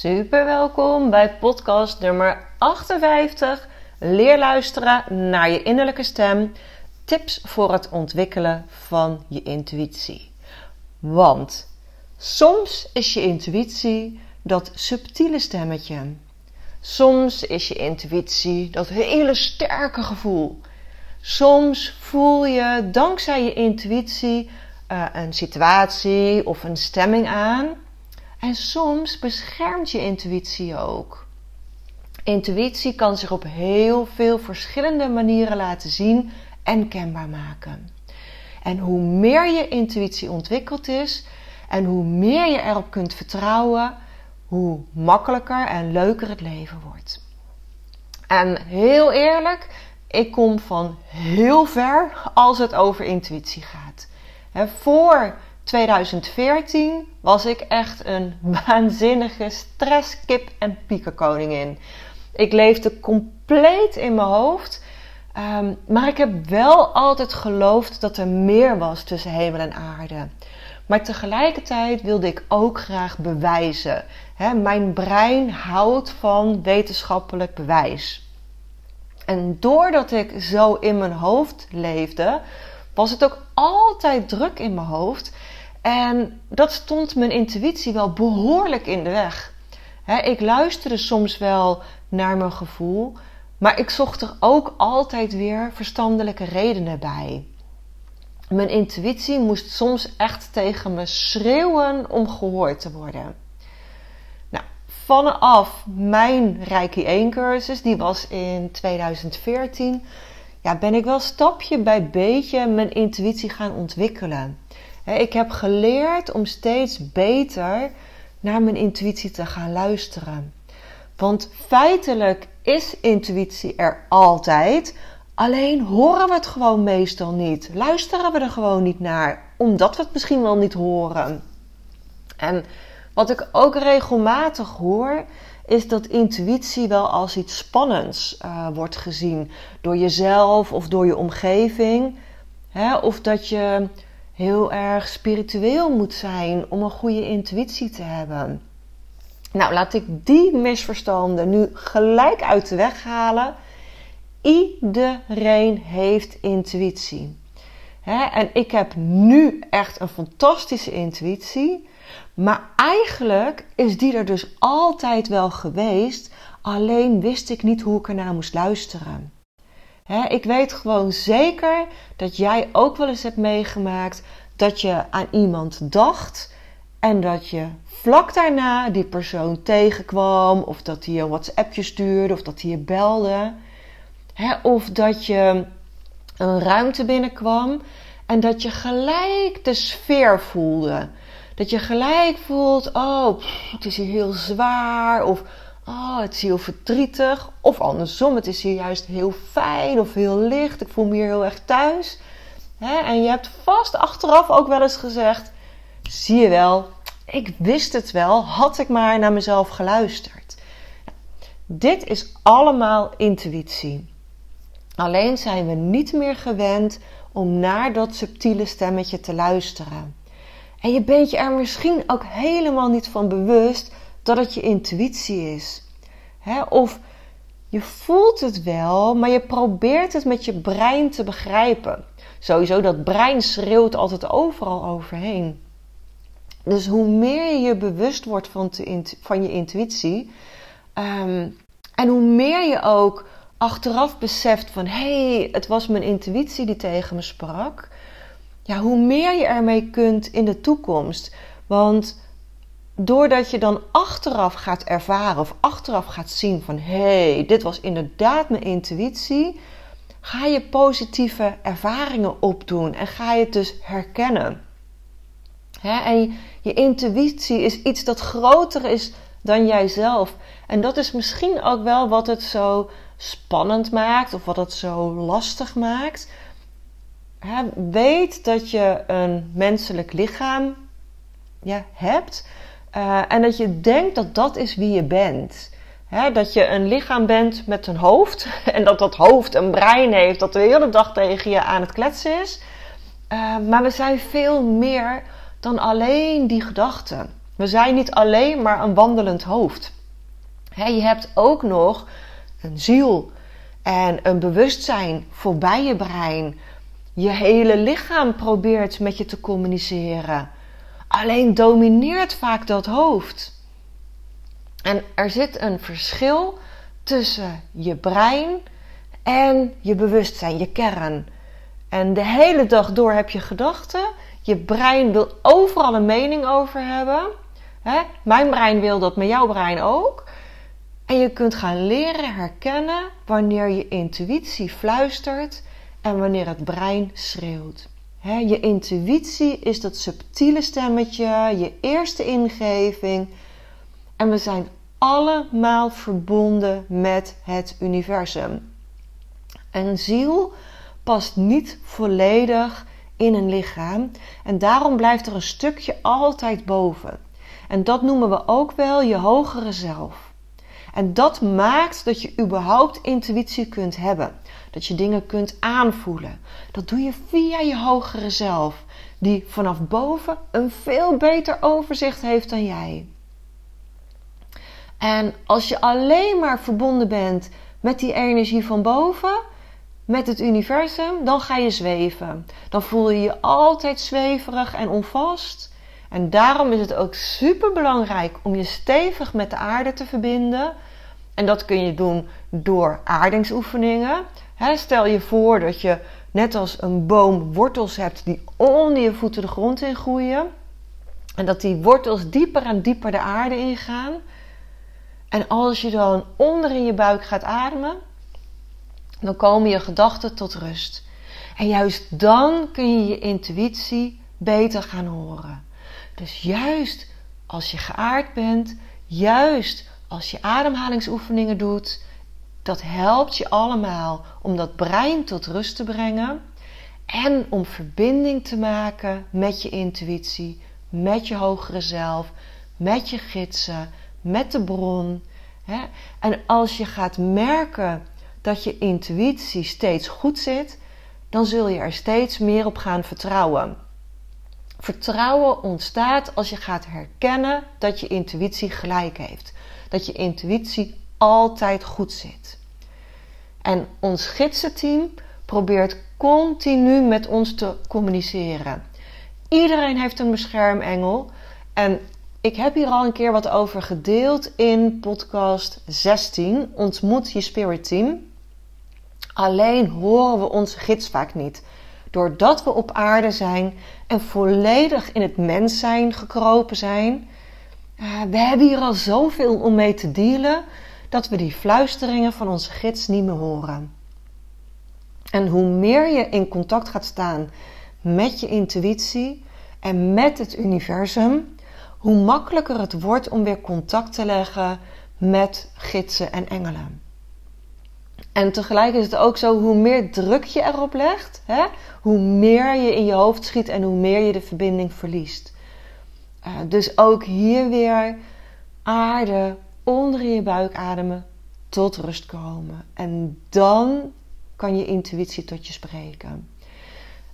Super welkom bij podcast nummer 58. Leer luisteren naar je innerlijke stem. Tips voor het ontwikkelen van je intuïtie. Want soms is je intuïtie dat subtiele stemmetje. Soms is je intuïtie dat hele sterke gevoel. Soms voel je dankzij je intuïtie uh, een situatie of een stemming aan. En soms beschermt je intuïtie ook. Intuïtie kan zich op heel veel verschillende manieren laten zien en kenbaar maken. En hoe meer je intuïtie ontwikkeld is en hoe meer je erop kunt vertrouwen, hoe makkelijker en leuker het leven wordt. En heel eerlijk, ik kom van heel ver als het over intuïtie gaat. voor 2014 was ik echt een waanzinnige stress, kip en piekenkoningin. Ik leefde compleet in mijn hoofd. Um, maar ik heb wel altijd geloofd dat er meer was tussen hemel en aarde. Maar tegelijkertijd wilde ik ook graag bewijzen. mijn brein houdt van wetenschappelijk bewijs. En doordat ik zo in mijn hoofd leefde, was het ook altijd druk in mijn hoofd. En dat stond mijn intuïtie wel behoorlijk in de weg. ik luisterde soms wel naar mijn gevoel, maar ik zocht er ook altijd weer verstandelijke redenen bij. Mijn intuïtie moest soms echt tegen me schreeuwen om gehoord te worden. Nou, vanaf mijn Reiki 1 cursus, die was in 2014, ja, ben ik wel stapje bij beetje mijn intuïtie gaan ontwikkelen. Ik heb geleerd om steeds beter naar mijn intuïtie te gaan luisteren. Want feitelijk is intuïtie er altijd, alleen horen we het gewoon meestal niet. Luisteren we er gewoon niet naar, omdat we het misschien wel niet horen. En wat ik ook regelmatig hoor, is dat intuïtie wel als iets spannends uh, wordt gezien door jezelf of door je omgeving. Hè? Of dat je heel erg spiritueel moet zijn om een goede intuïtie te hebben. Nou, laat ik die misverstanden nu gelijk uit de weg halen. Iedereen heeft intuïtie. en ik heb nu echt een fantastische intuïtie. Maar eigenlijk is die er dus altijd wel geweest. Alleen wist ik niet hoe ik ernaar moest luisteren. Ik weet gewoon zeker dat jij ook wel eens hebt meegemaakt dat je aan iemand dacht en dat je vlak daarna die persoon tegenkwam, of dat hij een WhatsAppje stuurde, of dat hij je belde, of dat je een ruimte binnenkwam en dat je gelijk de sfeer voelde. Dat je gelijk voelt, oh, het is hier heel zwaar, of oh, het is heel verdrietig, of andersom, het is hier juist heel fijn of heel licht, ik voel me hier heel erg thuis. En je hebt vast achteraf ook wel eens gezegd, zie je wel, ik wist het wel, had ik maar naar mezelf geluisterd. Dit is allemaal intuïtie. Alleen zijn we niet meer gewend om naar dat subtiele stemmetje te luisteren. En je bent je er misschien ook helemaal niet van bewust dat het je intuïtie is. Of je voelt het wel, maar je probeert het met je brein te begrijpen. Sowieso, dat brein schreeuwt altijd overal overheen. Dus hoe meer je je bewust wordt van, van je intuïtie, ehm, en hoe meer je ook achteraf beseft van hé, hey, het was mijn intuïtie die tegen me sprak, ja, hoe meer je ermee kunt in de toekomst. Want doordat je dan achteraf gaat ervaren of achteraf gaat zien van hé, hey, dit was inderdaad mijn intuïtie, ga je positieve ervaringen opdoen en ga je het dus herkennen. en je intuïtie is iets dat groter is dan jijzelf. En dat is misschien ook wel wat het zo spannend maakt of wat het zo lastig maakt. weet dat je een menselijk lichaam ja, hebt uh, en dat je denkt dat dat is wie je bent. dat je een lichaam bent met een hoofd en dat dat hoofd een brein heeft dat de hele dag tegen je aan het kletsen is. Uh, maar we zijn veel meer dan alleen die gedachten. We zijn niet alleen maar een wandelend hoofd. je hebt ook nog een ziel en een bewustzijn voorbij je brein. Je hele lichaam probeert met je te communiceren. Alleen domineert vaak dat hoofd. En er zit een verschil tussen je brein en je bewustzijn, je kern. En de hele dag door heb je gedachten. Je brein wil overal een mening over hebben. Mijn brein wil dat, maar jouw brein ook. En je kunt gaan leren herkennen wanneer je intuïtie fluistert en wanneer het brein schreeuwt. Je intuïtie is dat subtiele stemmetje, je eerste ingeving. En we zijn allemaal verbonden met het universum. Een ziel past niet volledig in een lichaam en daarom blijft er een stukje altijd boven. En dat noemen we ook wel je hogere zelf. En dat maakt dat je überhaupt intuïtie kunt hebben. Dat je dingen kunt aanvoelen. Dat doe je via je hogere zelf, die vanaf boven een veel beter overzicht heeft dan jij. En als je alleen maar verbonden bent met die energie van boven, met het universum, dan ga je zweven. Dan voel je je altijd zweverig en onvast. En daarom is het ook super belangrijk om je stevig met de aarde te verbinden. En dat kun je doen door aardingsoefeningen. stel je voor dat je net als een boom wortels hebt die onder je voeten de grond in groeien. En dat die wortels dieper en dieper de aarde ingaan. En als je dan onder in je buik gaat ademen, dan komen je gedachten tot rust. En juist dan kun je je intuïtie beter gaan horen. Dus juist als je geaard bent, juist als je ademhalingsoefeningen doet, dat helpt je allemaal om dat brein tot rust te brengen en om verbinding te maken met je intuïtie, met je hogere zelf, met je gidsen, met de bron. En als je gaat merken dat je intuïtie steeds goed zit, dan zul je er steeds meer op gaan vertrouwen. Vertrouwen ontstaat als je gaat herkennen dat je intuïtie gelijk heeft. Dat je intuïtie altijd goed zit. En ons gidsenteam probeert continu met ons te communiceren. Iedereen heeft een beschermengel. En ik heb hier al een keer wat over gedeeld in podcast 16. Ontmoet je spirit team. Alleen horen we onze gids vaak niet. Doordat we op aarde zijn en volledig in het mens zijn gekropen zijn. Uh, we hebben hier al zoveel om mee te dealen dat we die fluisteringen van onze gids niet meer horen. En hoe meer je in contact gaat staan met je intuïtie en met het universum, hoe makkelijker het wordt om weer contact te leggen met gidsen en engelen. En tegelijk is het ook zo, hoe meer druk je erop legt, hè, hoe meer je in je hoofd schiet en hoe meer je de verbinding verliest. Uh, dus ook hier weer aarde onder je buik ademen, tot rust komen. En dan kan je intuïtie tot je spreken.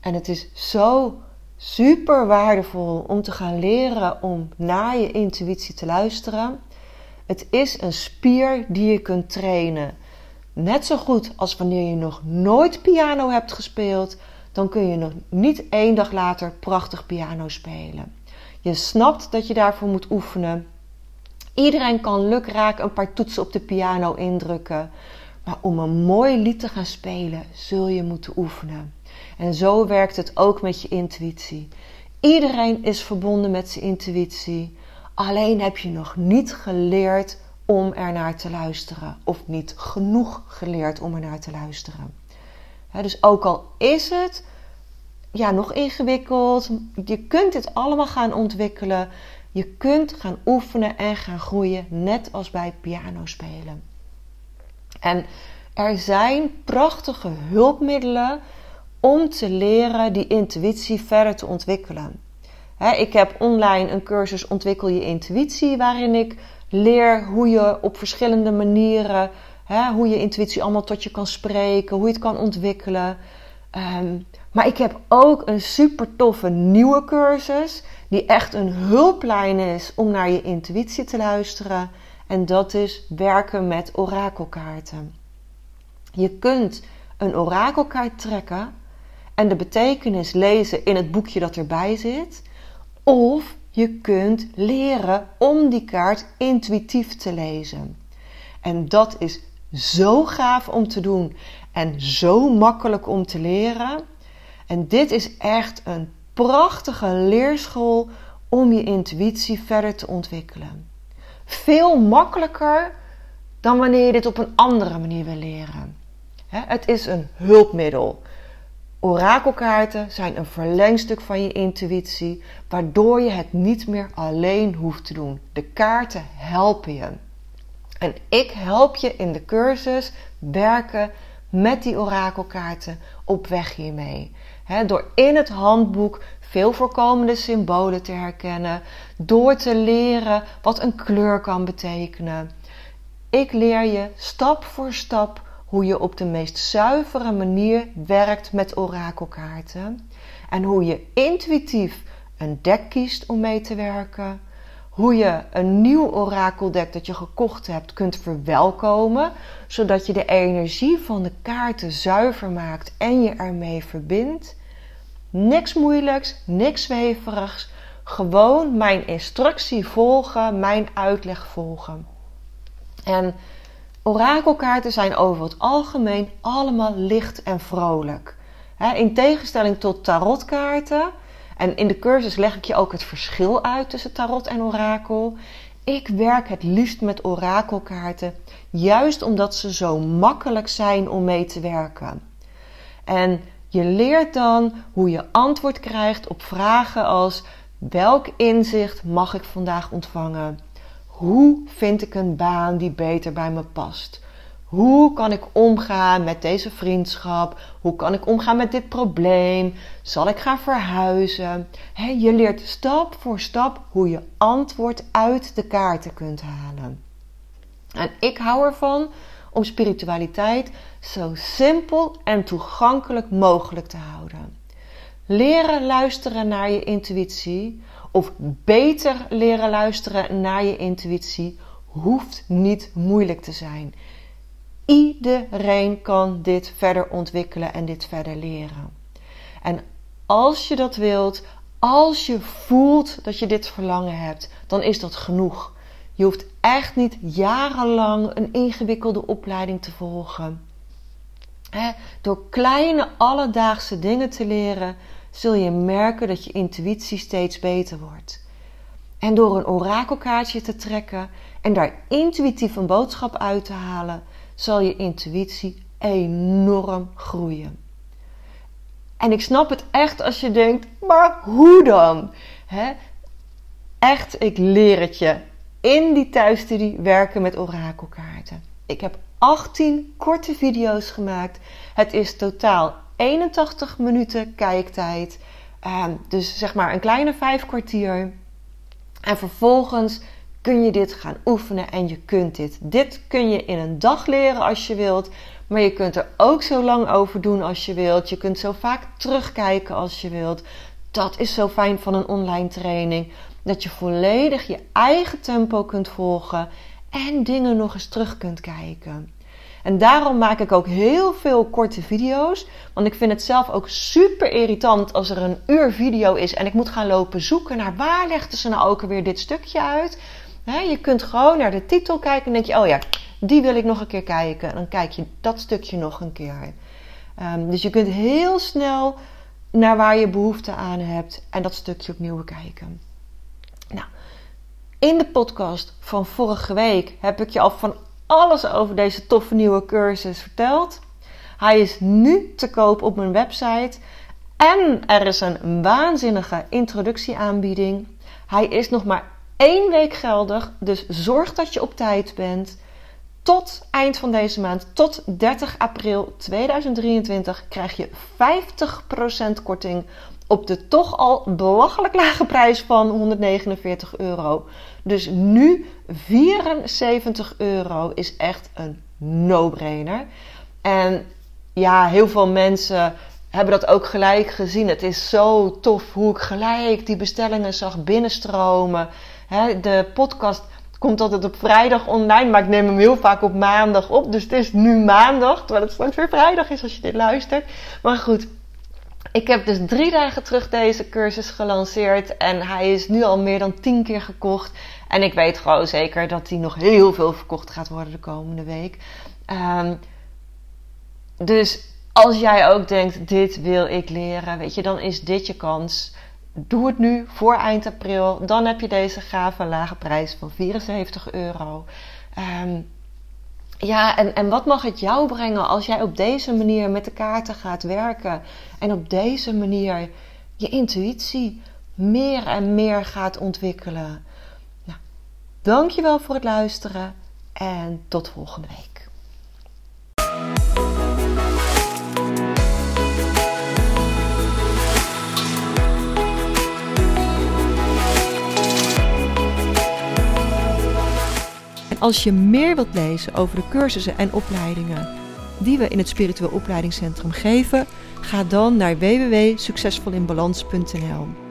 En het is zo super waardevol om te gaan leren om naar je intuïtie te luisteren. Het is een spier die je kunt trainen. Net zo goed als wanneer je nog nooit piano hebt gespeeld, dan kun je nog niet één dag later prachtig piano spelen. Je snapt dat je daarvoor moet oefenen. Iedereen kan lukraak een paar toetsen op de piano indrukken. Maar om een mooi lied te gaan spelen, zul je moeten oefenen. En zo werkt het ook met je intuïtie. Iedereen is verbonden met zijn intuïtie. Alleen heb je nog niet geleerd om er naar te luisteren. Of niet genoeg geleerd om er naar te luisteren. dus ook al is het ja, nog ingewikkeld. Je kunt dit allemaal gaan ontwikkelen. Je kunt gaan oefenen en gaan groeien, net als bij piano spelen. En er zijn prachtige hulpmiddelen om te leren die intuïtie verder te ontwikkelen. ik heb online een cursus Ontwikkel je intuïtie, waarin ik leer hoe je op verschillende manieren, hoe je intuïtie allemaal tot je kan spreken, hoe je het kan ontwikkelen. Ehm, maar ik heb ook een super toffe nieuwe cursus, die echt een hulplijn is om naar je intuïtie te luisteren. En dat is werken met orakelkaarten. Je kunt een orakelkaart trekken en de betekenis lezen in het boekje dat erbij zit. Of je kunt leren om die kaart intuïtief te lezen. En dat is zo gaaf om te doen en zo makkelijk om te leren. En dit is echt een prachtige leerschool om je intuïtie verder te ontwikkelen. Veel makkelijker dan wanneer je dit op een andere manier wil leren. Het is een hulpmiddel. Orakelkaarten zijn een verlengstuk van je intuïtie, waardoor je het niet meer alleen hoeft te doen. De kaarten helpen je. En ik help je in de cursus werken met die orakelkaarten op weg hiermee. door in het handboek veel voorkomende symbolen te herkennen, door te leren wat een kleur kan betekenen. Ik leer je stap voor stap hoe je op de meest zuivere manier werkt met orakelkaarten en hoe je intuïtief een dek kiest om mee te werken. Hoe je een nieuw orakeldek dat je gekocht hebt kunt verwelkomen, zodat je de energie van de kaarten zuiver maakt en je ermee verbindt. Niks moeilijks, niks zweverigs. Gewoon mijn instructie volgen, mijn uitleg volgen. En Orakelkaarten zijn over het algemeen allemaal licht en vrolijk. In tegenstelling tot tarotkaarten, en in de cursus leg ik je ook het verschil uit tussen tarot en orakel. Ik werk het liefst met orakelkaarten, juist omdat ze zo makkelijk zijn om mee te werken. En je leert dan hoe je antwoord krijgt op vragen als: welk inzicht mag ik vandaag ontvangen? Hoe vind ik een baan die beter bij me past? Hoe kan ik omgaan met deze vriendschap? Hoe kan ik omgaan met dit probleem? Zal ik gaan verhuizen? je leert stap voor stap hoe je antwoord uit de kaarten kunt halen. En ik hou ervan om spiritualiteit zo simpel en toegankelijk mogelijk te houden. Leren luisteren naar je intuïtie of beter leren luisteren naar je intuïtie hoeft niet moeilijk te zijn. Iedereen kan dit verder ontwikkelen en dit verder leren. En als je dat wilt, als je voelt dat je dit verlangen hebt, dan is dat genoeg. Je hoeft echt niet jarenlang een ingewikkelde opleiding te volgen. door kleine alledaagse dingen te leren, zul je merken dat je intuïtie steeds beter wordt. En door een orakelkaartje te trekken en daar intuïtief een boodschap uit te halen, zal je intuïtie enorm groeien. En ik snap het echt als je denkt, maar hoe dan? Echt, ik leer het je. In die thuisstudie werken met orakelkaarten. Ik heb 18 korte video's gemaakt. Het is totaal 81 minuten kijktijd. Ehm, dus zeg maar een kleine vijf kwartier. En vervolgens kun je dit gaan oefenen en je kunt dit. Dit kun je in een dag leren als je wilt. Maar je kunt er ook zo lang over doen als je wilt. Je kunt zo vaak terugkijken als je wilt. Dat is zo fijn van een online training. Dat je volledig je eigen tempo kunt volgen en dingen nog eens terug kunt kijken. En daarom maak ik ook heel veel korte video's. Want ik vind het zelf ook super irritant als er een uur video is en ik moet gaan lopen zoeken naar waar legden ze nou ook alweer dit stukje uit. je kunt gewoon naar de titel kijken en denk je, oh ja, die wil ik nog een keer kijken. En dan kijk je dat stukje nog een keer. Um, dus je kunt heel snel naar waar je behoefte aan hebt en dat stukje opnieuw bekijken. Nou, in de podcast van vorige week heb ik je al van alles over deze toffe nieuwe cursus verteld. Hij is nu te koop op mijn website. En er is een waanzinnige introductieaanbieding. Hij is nog maar één week geldig, dus zorg dat je op tijd bent. Tot eind van deze maand, tot 30 april 2023, krijg je 50% korting op de toch al belachelijk lage prijs van 149 euro. Dus nu 74 euro is echt een no-brainer. En ja, heel veel mensen hebben dat ook gelijk gezien. Het is zo tof hoe ik gelijk die bestellingen zag binnenstromen. de podcast komt altijd op vrijdag online, maar ik neem hem heel vaak op maandag op. Dus het is nu maandag, terwijl het straks weer vrijdag is als je dit luistert. Maar goed, ik heb dus drie dagen terug deze cursus gelanceerd en hij is nu al meer dan tien keer gekocht. En ik weet gewoon zeker dat hij nog heel veel verkocht gaat worden de komende week. Um, dus als jij ook denkt, dit wil ik leren, weet je, dan is dit je kans. Doe het nu voor eind april. Dan heb je deze gave lage prijs van 74 euro. Um, ja, en, en wat mag het jou brengen als jij op deze manier met de kaarten gaat werken en op deze manier je intuïtie meer en meer gaat ontwikkelen? Dankjewel voor het luisteren en tot volgende week. als je meer wilt lezen over de cursussen en opleidingen die we in het Spiritueel Opleidingscentrum geven, ga dan naar www.succesvolinbalans.nl.